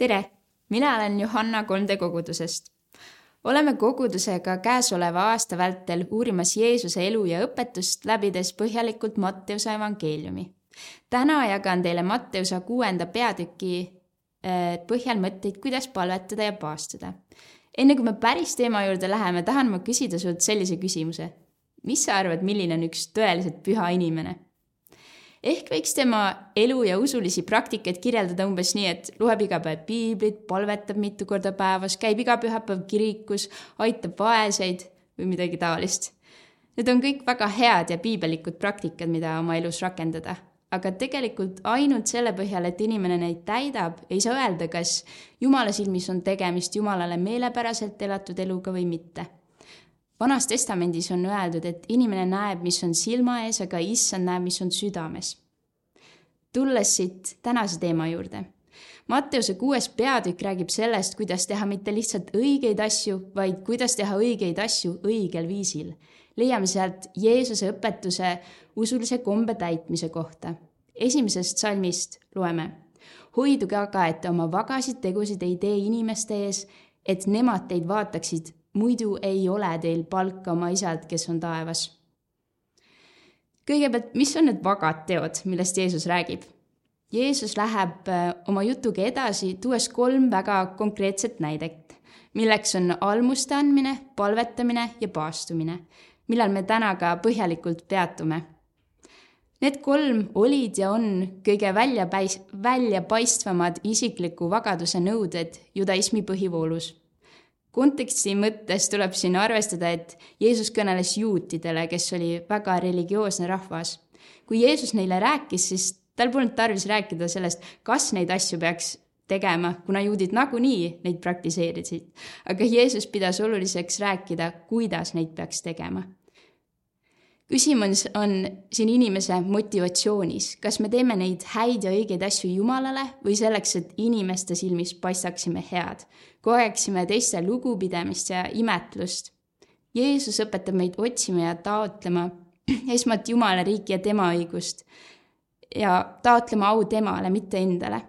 tere, mina olen Johanna 3D kogudusest. oleme kogudusega käesoleva aasta vältel uurimas Jeesuse elu ja õpetust, läbides põhjalikult Matteuse evangeeliumi. täna jagan teile Matteuse kuuenda peatüki äh, põhjal mõtteid, kuidas palvetada ja paastuda. enne kui me päris teema juurde läheme, tahan ma küsida sult sellise küsimuse. mis sa arvad, milline on üks tõeliselt püha inimene? Ehk võiks tema elu ja usulisi praktikaid kirjeldada umbes nii, et loeb iga päev piiblit, palvetab mitu korda päevas, käib iga pühapäev kirikus, aitab vaeseid või midagi taolist. Need on kõik väga head ja piibellikud praktikad, mida oma elus rakendada. aga tegelikult ainult selle põhjal, et inimene neid täidab, ei saa öelda, kas Jumala silmis on tegemist Jumalale meelepäraselt elatud eluga või mitte vanas testamendis on öeldud, et inimene näeb, mis on silma ees, aga issand näeb, mis on südames. tulles siit tänase teema juurde. Matteuse kuues peatükk räägib sellest, kuidas teha mitte lihtsalt õigeid asju, vaid kuidas teha õigeid asju õigel viisil. leiame sealt Jeesuse õpetuse usulise kombe täitmise kohta. esimesest salmist loeme. hoiduge aga, et oma vagasid tegusid ei tee inimeste ees, et nemad teid vaataksid muidu ei ole teil palka oma isalt, kes on taevas. kõigepealt, mis on need vagad teod, millest Jeesus räägib? Jeesus läheb äh, oma jutuga edasi, tuues kolm väga konkreetset näidet, milleks on almuste andmine, palvetamine ja paastumine, millal me täna ka põhjalikult peatume. Need kolm olid ja on kõige väljapäis-, väljapaistvamad isikliku vagaduse nõuded judaismi põhivoolus konteksti mõttes tuleb siin arvestada, et Jeesus kõneles juutidele, kes oli väga religioosne rahvas. kui Jeesus neile rääkis, siis tal polnud tarvis rääkida sellest, kas neid asju peaks tegema, kuna juudid nagunii neid praktiseerisid. aga Jeesus pidas oluliseks rääkida, kuidas neid peaks tegema küsimus on siin inimese motivatsioonis, kas me teeme neid häid ja õigeid asju Jumalale või selleks, et inimeste silmis paistaksime head, kogeksime teiste lugupidamist ja imetlust. Jeesus õpetab meid otsima ja taotlema esmalt Jumala riiki ja tema õigust ja taotlema au temale, mitte endale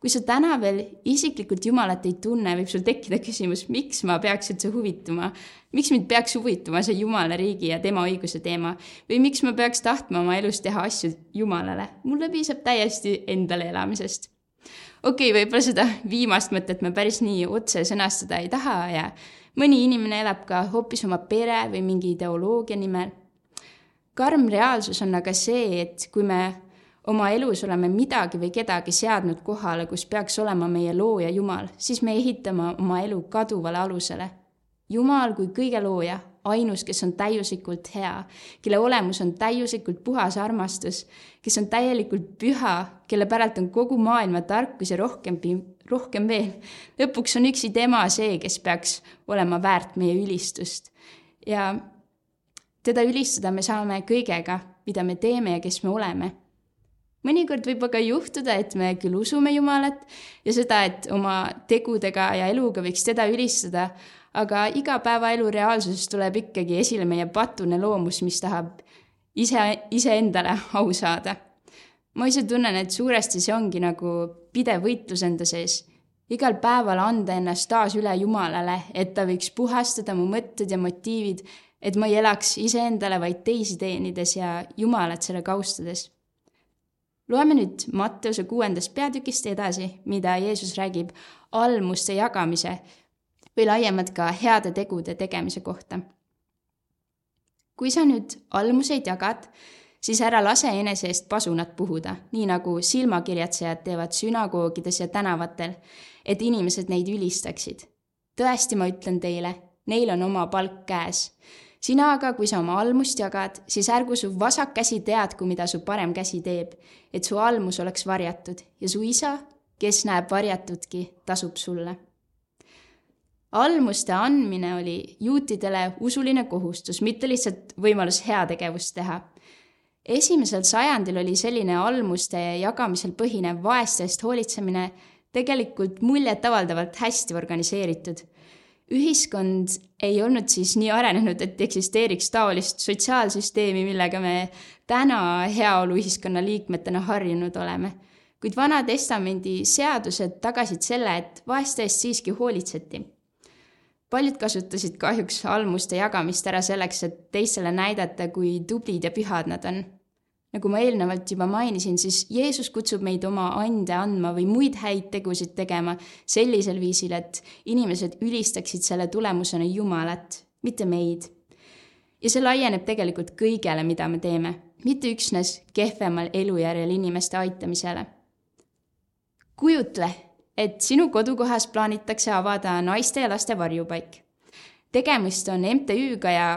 kui sa täna veel isiklikult Jumalat ei tunne, võib sul tekkida küsimus, miks ma peaks üldse huvituma, miks mind peaks huvitama see Jumala riigi ja tema õiguse teema või miks ma peaks tahtma oma elus teha asju Jumalale, mulle piisab täiesti endale elamisest. okei okay,, võib-olla seda viimast mõtet me päris nii otse sõnastada ei taha ja mõni inimene elab ka hoopis oma pere või mingi ideoloogia nimel. karm reaalsus on aga see, et kui me oma elus oleme midagi või kedagi seadnud kohale, kus peaks olema meie looja Jumal, siis me ehitame oma elu kaduvale alusele. Jumal kui kõige looja, ainus, kes on täiuslikult hea, kelle olemus on täiuslikult puhas armastus, kes on täielikult püha, kelle päralt on kogu maailma tarkus ja rohkem, rohkem veel. lõpuks on üksi tema see, kes peaks olema väärt meie ülistust. ja teda ülistada me saame kõigega, mida me teeme ja kes me oleme mõnikord võib aga juhtuda, et me küll usume Jumalat ja seda, et oma tegudega ja eluga võiks teda ülistada, aga igapäevaelu reaalsuses tuleb ikkagi esile meie patune loomus, mis tahab ise, iseendale au saada. ma ise tunnen, et suuresti see ongi nagu pidev võitlus enda sees. igal päeval anda ennast taas üle Jumalale, et ta võiks puhastada mu mõtted ja motiivid, et ma ei elaks iseendale, vaid teisi teenides ja Jumalat sellega austades loeme nüüd Matteuse kuuendast peatükist edasi, mida Jeesus räägib almuste jagamise või laiemalt ka heade tegude tegemise kohta. kui sa nüüd almuseid jagad, siis ära lase enese eest pasunat puhuda, nii nagu silmakirjatsejad teevad sünagoogides ja tänavatel, et inimesed neid ülistaksid. tõesti, ma ütlen teile, neil on oma palk käes sina aga, kui sa oma almust jagad, siis ärgu su vasak käsi teadku, mida su parem käsi teeb, et su almus oleks varjatud ja su isa, kes näeb varjatudki, tasub sulle. almuste andmine oli juutidele usuline kohustus, mitte lihtsalt võimalus heategevust teha. esimesel sajandil oli selline almuste jagamisel põhinev vaeste eest hoolitsemine tegelikult muljetavaldavalt hästi organiseeritud ühiskond ei olnud siis nii arenenud, et eksisteeriks taolist sotsiaalsüsteemi, millega me täna heaoluühiskonna liikmetena harjunud oleme. kuid Vana-testamendi seadused tagasid selle, et vaeste eest siiski hoolitseti. paljud kasutasid kahjuks almuste jagamist ära selleks, et teistele näidata, kui tublid ja pühad nad on. Nagu ma eelnevalt juba mainisin, siis Jeesus kutsub meid oma ande andma või muid häid tegusid tegema sellisel viisil, et inimesed ülistaksid selle tulemusena Jumalat, mitte meid ja see laieneb tegelikult kõigele, mida me teeme, mitte üksnes kehvemal elujärjel inimeste aitamisele. kujutle, et sinu kodukohas plaanitakse avada naiste ja laste varjupaik. tegemist on MTÜ-ga ja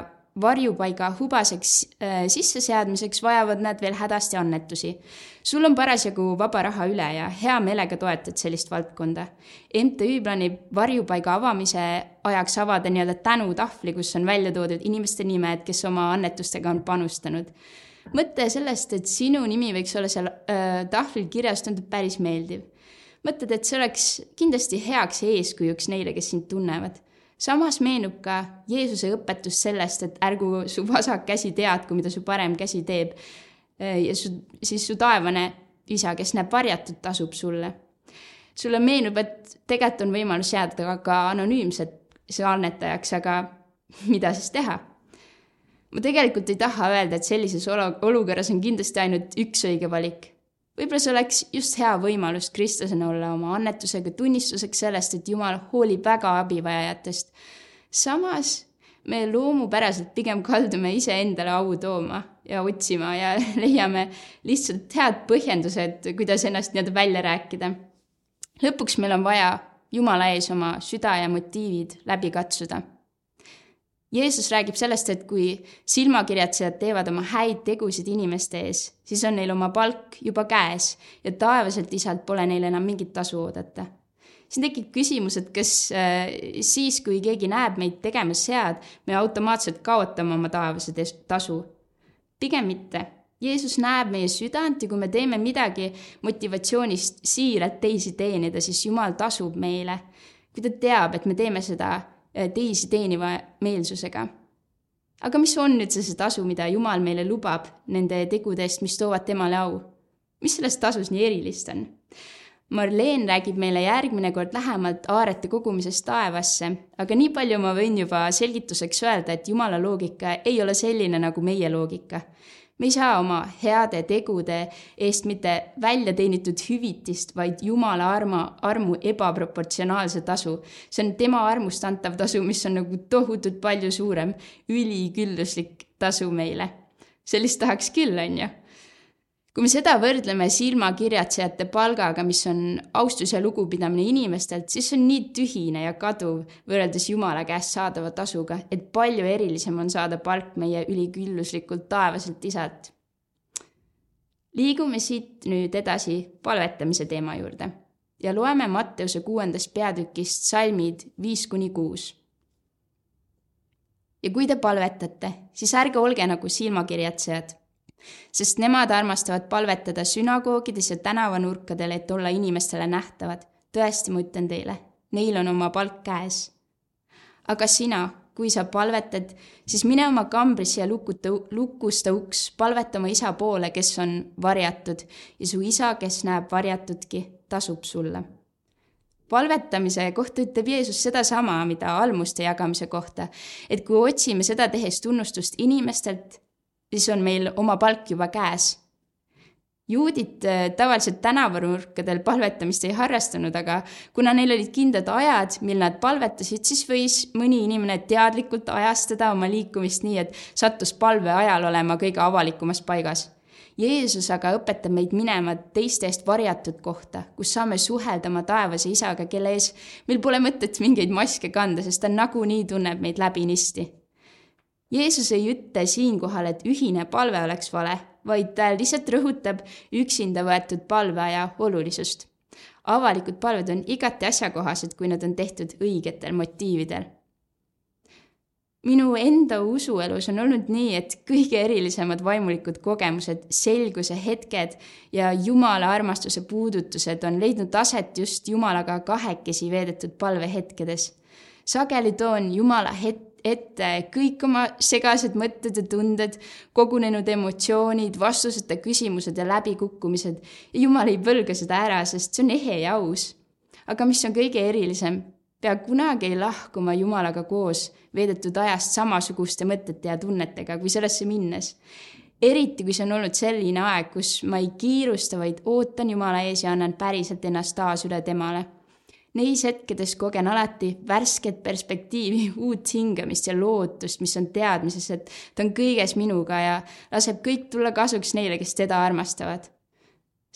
varjupaiga hubaseks äh, sisseseadmiseks vajavad nad veel hädasti annetusi. sul on parasjagu vaba raha üle ja hea meelega toetad sellist valdkonda. MTÜ plaanib varjupaiga avamise ajaks avada nii-öelda tänutahvli, kus on välja toodud inimeste nimed, kes oma annetustega on panustanud. mõte sellest, et sinu nimi võiks olla seal äh, tahvlil kirjas, tundub päris meeldiv. mõtled, et see oleks kindlasti heaks eeskujuks neile, kes sind tunnevad samas meenub ka Jeesuse õpetus sellest, et ärgu su vasak käsi teadku, mida su parem käsi teeb. ja su, siis su taevane isa, kes näeb varjatut, tasub sulle. sulle meenub, et tegelikult on võimalus jääda ka anonüümseks annetajaks, aga mida siis teha? ma tegelikult ei taha öelda, et sellises olukorras on kindlasti ainult üks õige valik võib-olla see oleks just hea võimalus kristlasena olla oma annetusega tunnistuseks sellest, et Jumal hoolib väga abivajajatest. samas me loomupäraselt pigem kaldume iseendale au tooma ja otsima ja leiame lihtsalt head põhjendused, kuidas ennast nii-öelda välja rääkida. lõpuks meil on vaja Jumala ees oma süda ja motiivid läbi katsuda Jeesus räägib sellest, et kui silmakirjatsejad teevad oma häid tegusid inimeste ees, siis on neil oma palk juba käes ja taevaselt isalt pole neil enam mingit tasu oodata. siin tekib küsimus, et kas äh, siis, kui keegi näeb meid tegemas head, me automaatselt kaotame oma taevase tasu? pigem mitte. Jeesus näeb meie südant ja kui me teeme midagi motivatsioonist siiralt teisi teenida, siis Jumal tasub meile. kui ta teab, et me teeme seda teisi teeniva meelsusega. aga mis on üldse see tasu, mida Jumal meile lubab nende tegude eest, mis toovad temale au? mis selles tasus nii erilist on? Marleen räägib meile järgmine kord lähemalt aarete kogumisest taevasse, aga nii palju ma võin juba selgituseks öelda, et Jumala loogika ei ole selline nagu meie loogika me ei saa oma heade tegude eest mitte välja teenitud hüvitist, vaid Jumala arma, armu ebaproportsionaalse tasu. see on tema armust antav tasu, mis on nagu tohutult palju suurem, ülikülluslik tasu meile. sellist tahaks küll, on ju kui me seda võrdleme silmakirjatsejate palgaga, mis on austus ja lugupidamine inimestelt, siis see on nii tühine ja kaduv võrreldes Jumala käest saadava tasuga, et palju erilisem on saada palk meie ülikülluslikult taevaselt isalt. liigume siit nüüd edasi palvetamise teema juurde ja loeme Matteuse kuuendast peatükist salmid viis kuni kuus. ja kui te palvetate, siis ärge olge nagu silmakirjatsejad sest nemad armastavad palvetada sünagoogides ja tänavanurkadel, et olla inimestele nähtavad. tõesti, ma ütlen teile, neil on oma palk käes. aga sina, kui sa palvetad, siis mine oma kambrisse ja lukuta, lukusta uks, palveta oma isa poole, kes on varjatud ja su isa, kes näeb varjatudki, tasub sulle palvetamise kohta ütleb Jeesus sedasama, mida almuste jagamise kohta, et kui otsime seda tehes tunnustust inimestelt, siis on meil oma palk juba käes. juudid äh, tavaliselt tänavanurkadel palvetamist ei harrastanud, aga kuna neil olid kindlad ajad, mil nad palvetasid, siis võis mõni inimene teadlikult ajastada oma liikumist nii, et sattus palve ajal olema kõige avalikumas paigas Jeesus aga õpetab meid minema teiste eest varjatud kohta, kus saame suhelda oma taevase isaga, kelle ees meil pole mõtet mingeid maske kanda, sest ta nagunii tunneb meid läbinisti Jeesus ei ütle siinkohal, et ühine palve oleks vale, vaid ta lihtsalt rõhutab üksinda võetud palveaja olulisust. avalikud palved on igati asjakohased, kui nad on tehtud õigetel motiividel. minu enda usuelus on olnud nii, et kõige erilisemad vaimulikud kogemused, selguse hetked ja Jumala armastuse puudutused on leidnud aset just Jumalaga kahekesi veedetud palvehetkedes. sageli toon Jumala het-, ette kõik oma segased mõtted ja tunded, kogunenud emotsioonid, vastuseta küsimused ja läbikukkumised. Jumal ei põlga seda ära, sest see on ehe ja aus. aga mis on kõige erilisem, pea kunagi ei lahku oma Jumalaga koos veedetud ajast samasuguste mõtete ja tunnetega, kui sellesse minnes eriti kui see on olnud selline aeg, kus ma ei kiirusta, vaid ootan Jumala ees ja annan päriselt ennast taas üle temale Neis hetkedes kogen alati värsket perspektiivi, uut hingamist ja lootust, mis on teadmises, et ta on kõiges minuga ja laseb kõik tulla kasuks neile, kes teda armastavad.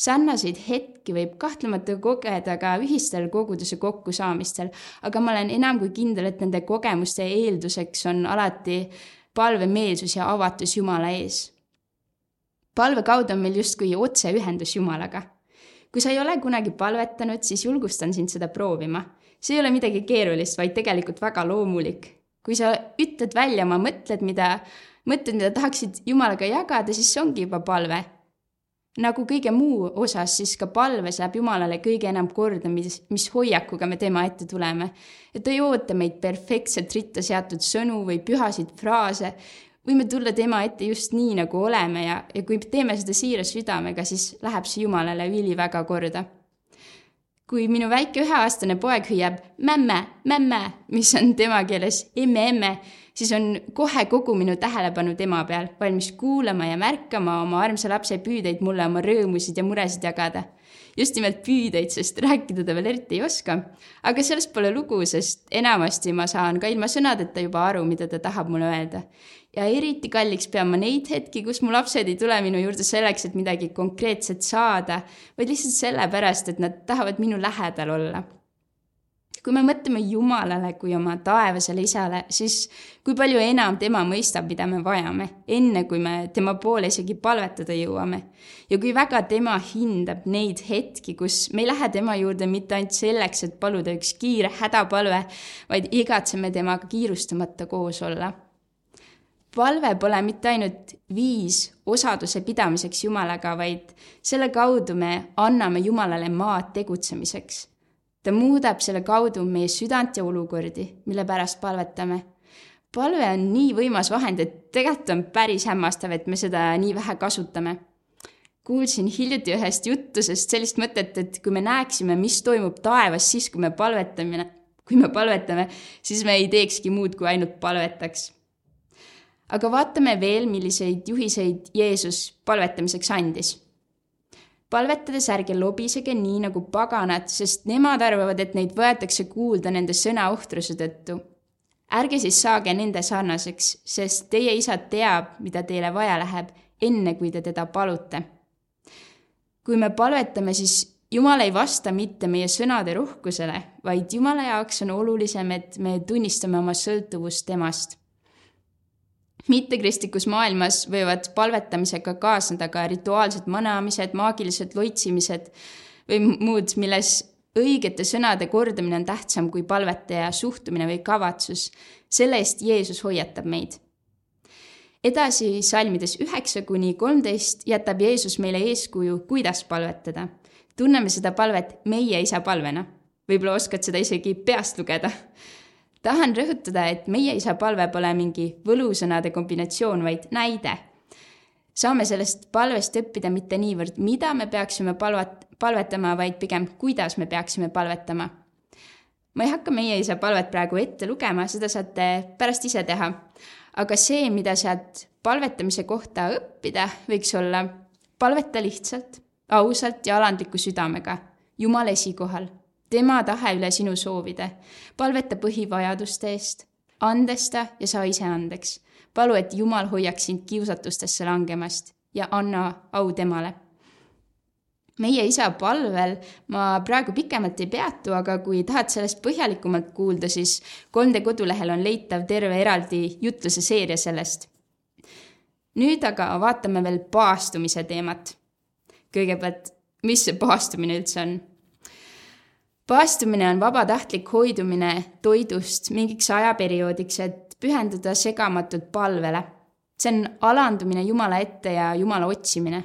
sarnaseid hetki võib kahtlemata kogeda ka ühistel koguduse kokkusaamistel, aga ma olen enam kui kindel, et nende kogemuste eelduseks on alati palvemeelsus ja avatus Jumala ees. palve kaudu on meil justkui otseühendus Jumalaga kui sa ei ole kunagi palvetanud, siis julgustan sind seda proovima. see ei ole midagi keerulist, vaid tegelikult väga loomulik. kui sa ütled välja oma mõtted, mida, mõtted, mida tahaksid Jumalaga jagada, siis see ongi juba palve. nagu kõige muu osas, siis ka palves läheb Jumalale kõige enam korda, mis, mis hoiakuga me tema ette tuleme. et ta ei oota meid perfektselt ritta seatud sõnu või pühasid fraase, võime tulla tema ette just nii, nagu oleme ja, ja kui teeme seda siira südamega, siis läheb see Jumalale üliväga korda. kui minu väike üheaastane poeg hüüab mämme, mämme, mis on tema keeles emme, emme, siis on kohe kogu minu tähelepanu tema peal, valmis kuulama ja märkama oma armsa lapse püüdeid mulle oma rõõmusid ja muresid jagada just nimelt püüdeid, sest rääkida ta veel eriti ei oska. aga sellest pole lugu, sest enamasti ma saan ka ilma sõnadeta juba aru, mida ta tahab mulle öelda ja eriti kalliks pean ma neid hetki, kus mu lapsed ei tule minu juurde selleks, et midagi konkreetset saada, vaid lihtsalt sellepärast, et nad tahavad minu lähedal olla. Kui me mõtleme Jumalale kui oma taevasele isale, siis kui palju enam tema mõistab, mida me vajame, enne kui me tema poole isegi palvetada jõuame. ja kui väga tema hindab neid hetki, kus me ei lähe tema juurde mitte ainult selleks, et paluda üks kiire hädapalve, vaid igatseme temaga kiirustamata koos olla palve pole mitte ainult viis osaduse pidamiseks Jumalaga, vaid selle kaudu me anname Jumalale maad tegutsemiseks. Ta muudab selle kaudu meie südant ja olukordi, mille pärast palvetame. palve on nii võimas vahend, et tegelikult on päris hämmastav, et me seda nii vähe kasutame. kuulsin hiljuti ühest juttusest sellist mõtet, et kui me näeksime, mis toimub taevas siis, kui me palvetamine, kui me palvetame, siis me ei teekski muud, kui ainult palvetaks aga vaatame veel, milliseid juhiseid Jeesus palvetamiseks andis. Palvetades ärge lobisege nii nagu paganad, sest nemad arvavad, et neid võetakse kuulda nende sõna ohtruse tõttu. ärge siis saage nende sarnaseks, sest teie isa teab, mida teile vaja läheb, enne kui te teda palute. kui me palvetame, siis Jumal ei vasta mitte meie sõnade rohkusele, vaid Jumala jaoks on olulisem, et me tunnistame oma sõltuvust temast mittekristlikus maailmas võivad palvetamisega kaasneda ka rituaalsed manamised, maagilised loitsimised või muud, milles õigete sõnade kordamine on tähtsam kui palvetaja suhtumine või kavatsus. selle eest Jeesus hoiatab meid. edasi salmides üheksa kuni kolmteist jätab Jeesus meile eeskuju, kuidas palvetada. tunneme seda palvet meie isa palvena. võib-olla oskad seda isegi peast lugeda tahan rõhutada, et meie isa palve pole mingi võlusõnade kombinatsioon, vaid näide. saame sellest palvest õppida mitte niivõrd, mida me peaksime palvat-, palvetama, vaid pigem, kuidas me peaksime palvetama. ma ei hakka meie isa palvet praegu ette lugema, seda saate pärast ise teha. aga see, mida sealt palvetamise kohta õppida, võiks olla palveta lihtsalt, ausalt ja alandliku südamega, Jumal esikohal tema tahe üle sinu soovide. palveta põhivajaduste eest, andesta ja saa ise andeks. palu, et Jumal hoiaks sind kiusatustesse langemast ja anna au temale. meie isa palvel ma praegu pikemalt ei peatu, aga kui tahad sellest põhjalikumalt kuulda, siis 3D kodulehel on leitav terve eraldi jutluse seeria sellest. nüüd aga vaatame veel paastumise teemat. kõigepealt, mis see paastumine üldse on? Paastumine on vabatahtlik hoidumine toidust mingiks ajaperioodiks, et pühenduda segamatult palvele. see on alandumine Jumala ette ja Jumala otsimine.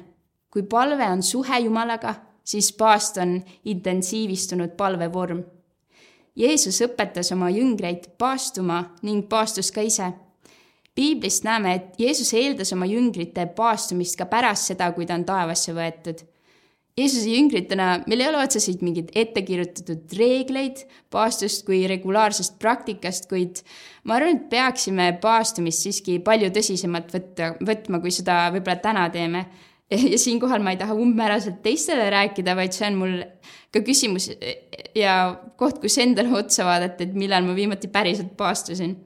kui palve on suhe Jumalaga, siis paast on intensiivistunud palvevorm. Jeesus õpetas oma jüngreid paastuma ning paastus ka ise. piiblist näeme, et Jeesus eeldas oma jüngrite paastumist ka pärast seda, kui ta on taevasse võetud Jeesuse jüngritena meil ei ole otseselt mingeid ettekirjutatud reegleid paastust kui regulaarsest praktikast, kuid ma arvan, et peaksime paastumist siiski palju tõsisemalt võtta, võtma, kui seda võib-olla täna teeme. ja siinkohal ma ei taha umbmääraselt teistele rääkida, vaid see on mul ka küsimus ja koht, kus endale otsa vaadata, et millal ma viimati päriselt paastusin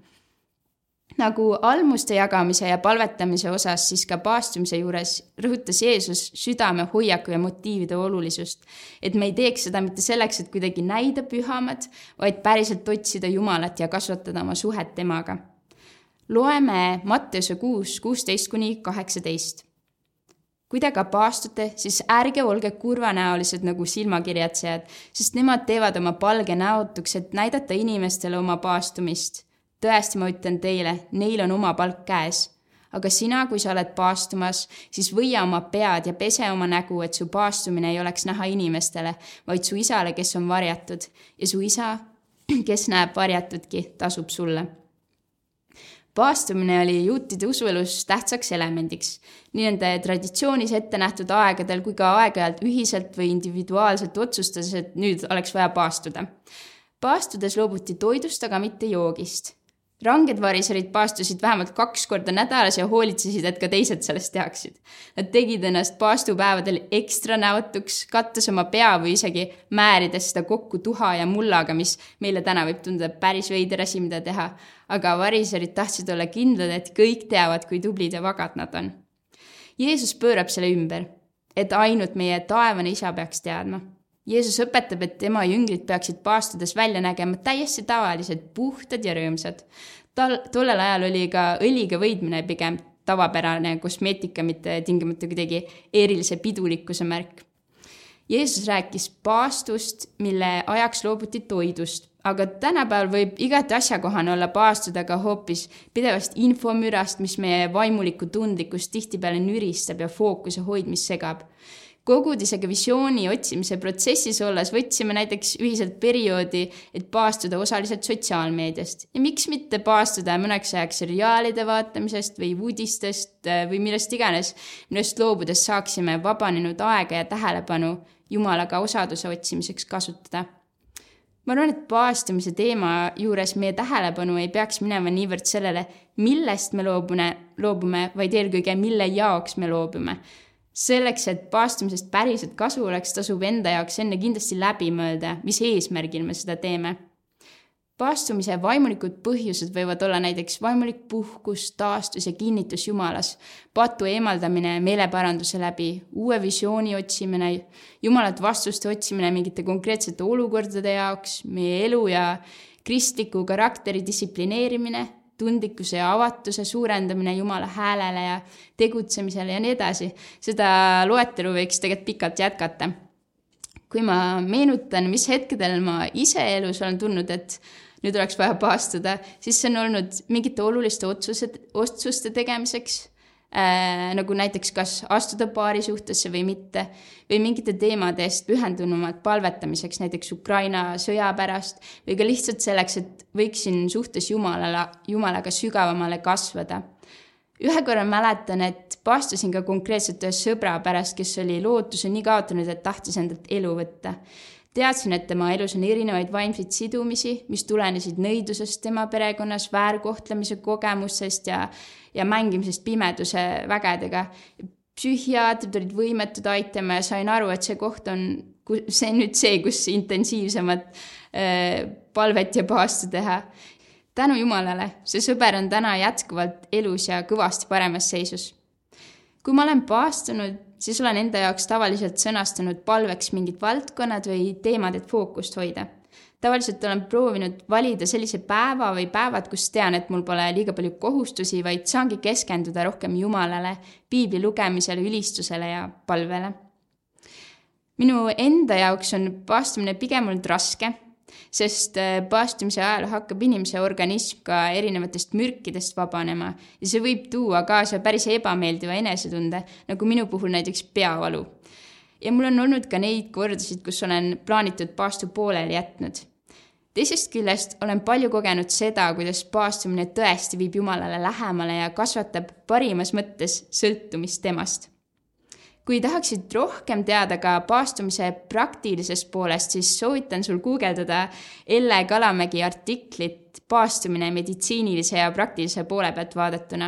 nagu almuste jagamise ja palvetamise osas, siis ka paastumise juures rõhutas Jeesus südame hoiaku ja motiivide olulisust. et me ei teeks seda mitte selleks, et kuidagi näida pühamad, vaid päriselt otsida Jumalat ja kasvatada oma suhet temaga. loeme Matteuse kuus, kuusteist kuni kaheksateist. kui te aga paastute, siis ärge olge kurvanäolised nagu silmakirjatsejad, sest nemad teevad oma palge näotuks, et näidata inimestele oma paastumist tõesti, ma ütlen teile, neil on oma palk käes. aga sina, kui sa oled paastumas, siis võia oma pead ja pese oma nägu, et su paastumine ei oleks näha inimestele, vaid su isale, kes on varjatud ja su isa, kes näeb varjatudki, tasub sulle paastumine oli juutide usuelus tähtsaks elemendiks, nii nende traditsioonis ette nähtud aegadel kui ka aeg-ajalt ühiselt või individuaalselt otsustades, et nüüd oleks vaja paastuda. paastudes loobuti toidust, aga mitte joogist ranged variserid paastusid vähemalt kaks korda nädalas ja hoolitsesid, et ka teised sellest teaksid. Nad tegid ennast paastupäevadel ekstra näotuks, kattes oma pea või isegi määrides seda kokku tuha ja mullaga, mis meile täna võib tunduda päris veider asi, mida teha. aga variserid tahtsid olla kindlad, et kõik teavad, kui tublid ja vagad nad on. Jeesus pöörab selle ümber, et ainult meie taevane isa peaks teadma Jeesus õpetab, et tema jüngrid peaksid paastudes välja nägema täiesti tavalised, puhtad ja rõõmsad. tal, tollel ajal oli ka õliga võidmine pigem tavapärane kosmeetika, mitte tingimata kuidagi erilise pidulikkuse märk. Jeesus rääkis paastust, mille ajaks loobuti toidust, aga tänapäeval võib igati asjakohane olla paastuda ka hoopis pidevast infomürast, mis meie vaimulikku tundlikkust tihtipeale nüristab ja fookuse hoidmist segab kogudisega visiooni otsimise protsessis olles võtsime näiteks ühiselt perioodi, et paastuda osaliselt sotsiaalmeediast. Ja miks mitte paastuda mõneks ajaks seriaalide vaatamisest või uudistest äh, või millest iganes, millest loobudes saaksime vabanenud aega ja tähelepanu Jumalaga osaduse otsimiseks kasutada. Ma arvan, et paastumise teema juures meie tähelepanu ei peaks minema niivõrd sellele, millest me loobune, loobume, vaid eelkõige, mille jaoks me loobume selleks, et paastumisest päriselt kasu oleks, tasub enda jaoks enne kindlasti läbi mõelda, mis eesmärgil me seda teeme. paastumise vaimulikud põhjused võivad olla näiteks vaimulik puhkus, taastus ja kinnitus Jumalas, patu eemaldamine meeleparanduse läbi, uue visiooni otsimine, Jumalat vastuste otsimine mingite konkreetsete olukordade jaoks, meie elu ja kristliku karakteri distsiplineerimine tundlikkuse ja avatuse suurendamine Jumala häälele ja tegutsemisele ja nii edasi. seda loetelu võiks tegelikult pikalt jätkata. kui ma meenutan, mis hetkedel ma ise elus olen tundnud, et nüüd oleks vaja paastuda, siis see on olnud mingite oluliste otsused, otsuste tegemiseks äh, nagu näiteks kas astuda paari suhtesse või mitte, või mingite teemade eest pühendunumalt palvetamiseks, näiteks Ukraina sõja pärast, või ka lihtsalt selleks, et võiksin suhtes Jumalale, Jumalaga sügavamale kasvada. ühe korra mäletan, et paastusin ka konkreetselt ühe sõbra pärast, kes oli lootuse nii kaotanud, et tahtis endalt elu võtta teadsin, et tema elus on erinevaid vaimseid sidumisi, mis tulenesid nõidusest tema perekonnas, väärkohtlemise kogemusest ja, ja mängimisest pimeduse vägedega. psühhiaatrid olid võimetud aitama ja sain aru, et see koht on, see on nüüd see, kus intensiivsemat äh, palvet ja paastu teha. tänu Jumalale, see sõber on täna jätkuvalt elus ja kõvasti paremas seisus. Kui ma olen paastunud siis olen enda jaoks tavaliselt sõnastanud palveks mingid valdkonnad või teemad, et fookust hoida. tavaliselt olen proovinud valida sellise päeva või päevad, kus tean, et mul pole liiga palju kohustusi, vaid saangi keskenduda rohkem Jumalale, piibli lugemisele, ülistusele ja palvele. minu enda jaoks on paastumine pigem olnud raske sest äh, paastumise ajal hakkab inimese organism ka erinevatest mürkidest vabanema ja see võib tuua kaasa päris ebameeldiva enesetunde, nagu minu puhul näiteks peavalu. ja mul on olnud ka neid kordasid, kus olen plaanitud paastu pooleli jätnud. teisest küljest olen palju kogenud seda, kuidas paastumine tõesti viib Jumalale lähemale ja kasvatab parimas mõttes sõltumist temast. Kui tahaksid rohkem teada ka paastumise praktilisest poolest, siis soovitan sul guugeldada Elle Kalamägi artiklit Paastumine meditsiinilise ja praktilise poole pealt vaadatuna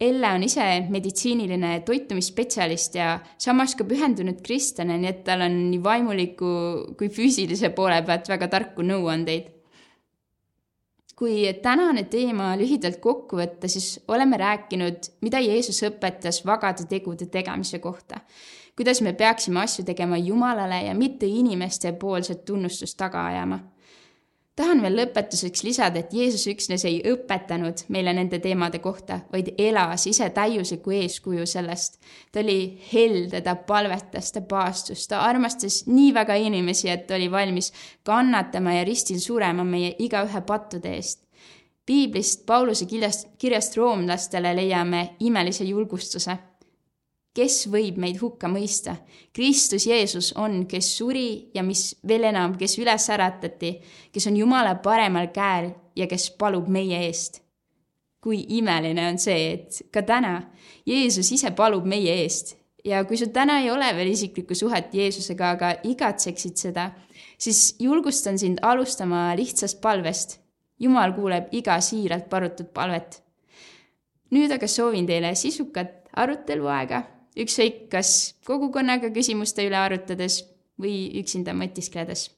Elle on ise meditsiiniline toitumisspetsialist ja samas ka pühendunud kristlane, nii et tal on nii vaimuliku kui füüsilise poole pealt väga tarku nõuandeid. Kui tänane teema lühidalt kokku võtta, siis oleme rääkinud, mida Jeesus õpetas vagade tegude tegemise kohta. kuidas me peaksime asju tegema Jumalale ja mitte inimeste poolset tunnustust taga ajama tahan veel lõpetuseks lisada, et Jeesus üksnes ei õpetanud meile nende teemade kohta, vaid elas ise täiuslikku eeskuju sellest. ta oli helde, ta palvetas, ta paastus, ta armastas nii väga inimesi, et oli valmis kannatama ja ristil surema meie igaühe pattude eest. piiblist Pauluse kirjast, kirjast roomlastele leiame imelise julgustuse kes võib meid hukka mõista? Kristus Jeesus on, kes suri ja mis veel enam, kes üles äratati, kes on Jumala paremal käel ja kes palub meie eest. kui imeline on see, et ka täna Jeesus ise palub meie eest ja kui sul täna ei ole veel isiklikku suhet Jeesusega, aga igatseksid seda, siis julgustan sind alustama lihtsast palvest. Jumal kuuleb iga siiralt palutud palvet. nüüd aga soovin teile sisukat aruteluaega ükskõik kas kogukonnaga küsimuste üle arutades või üksinda mõtiskledes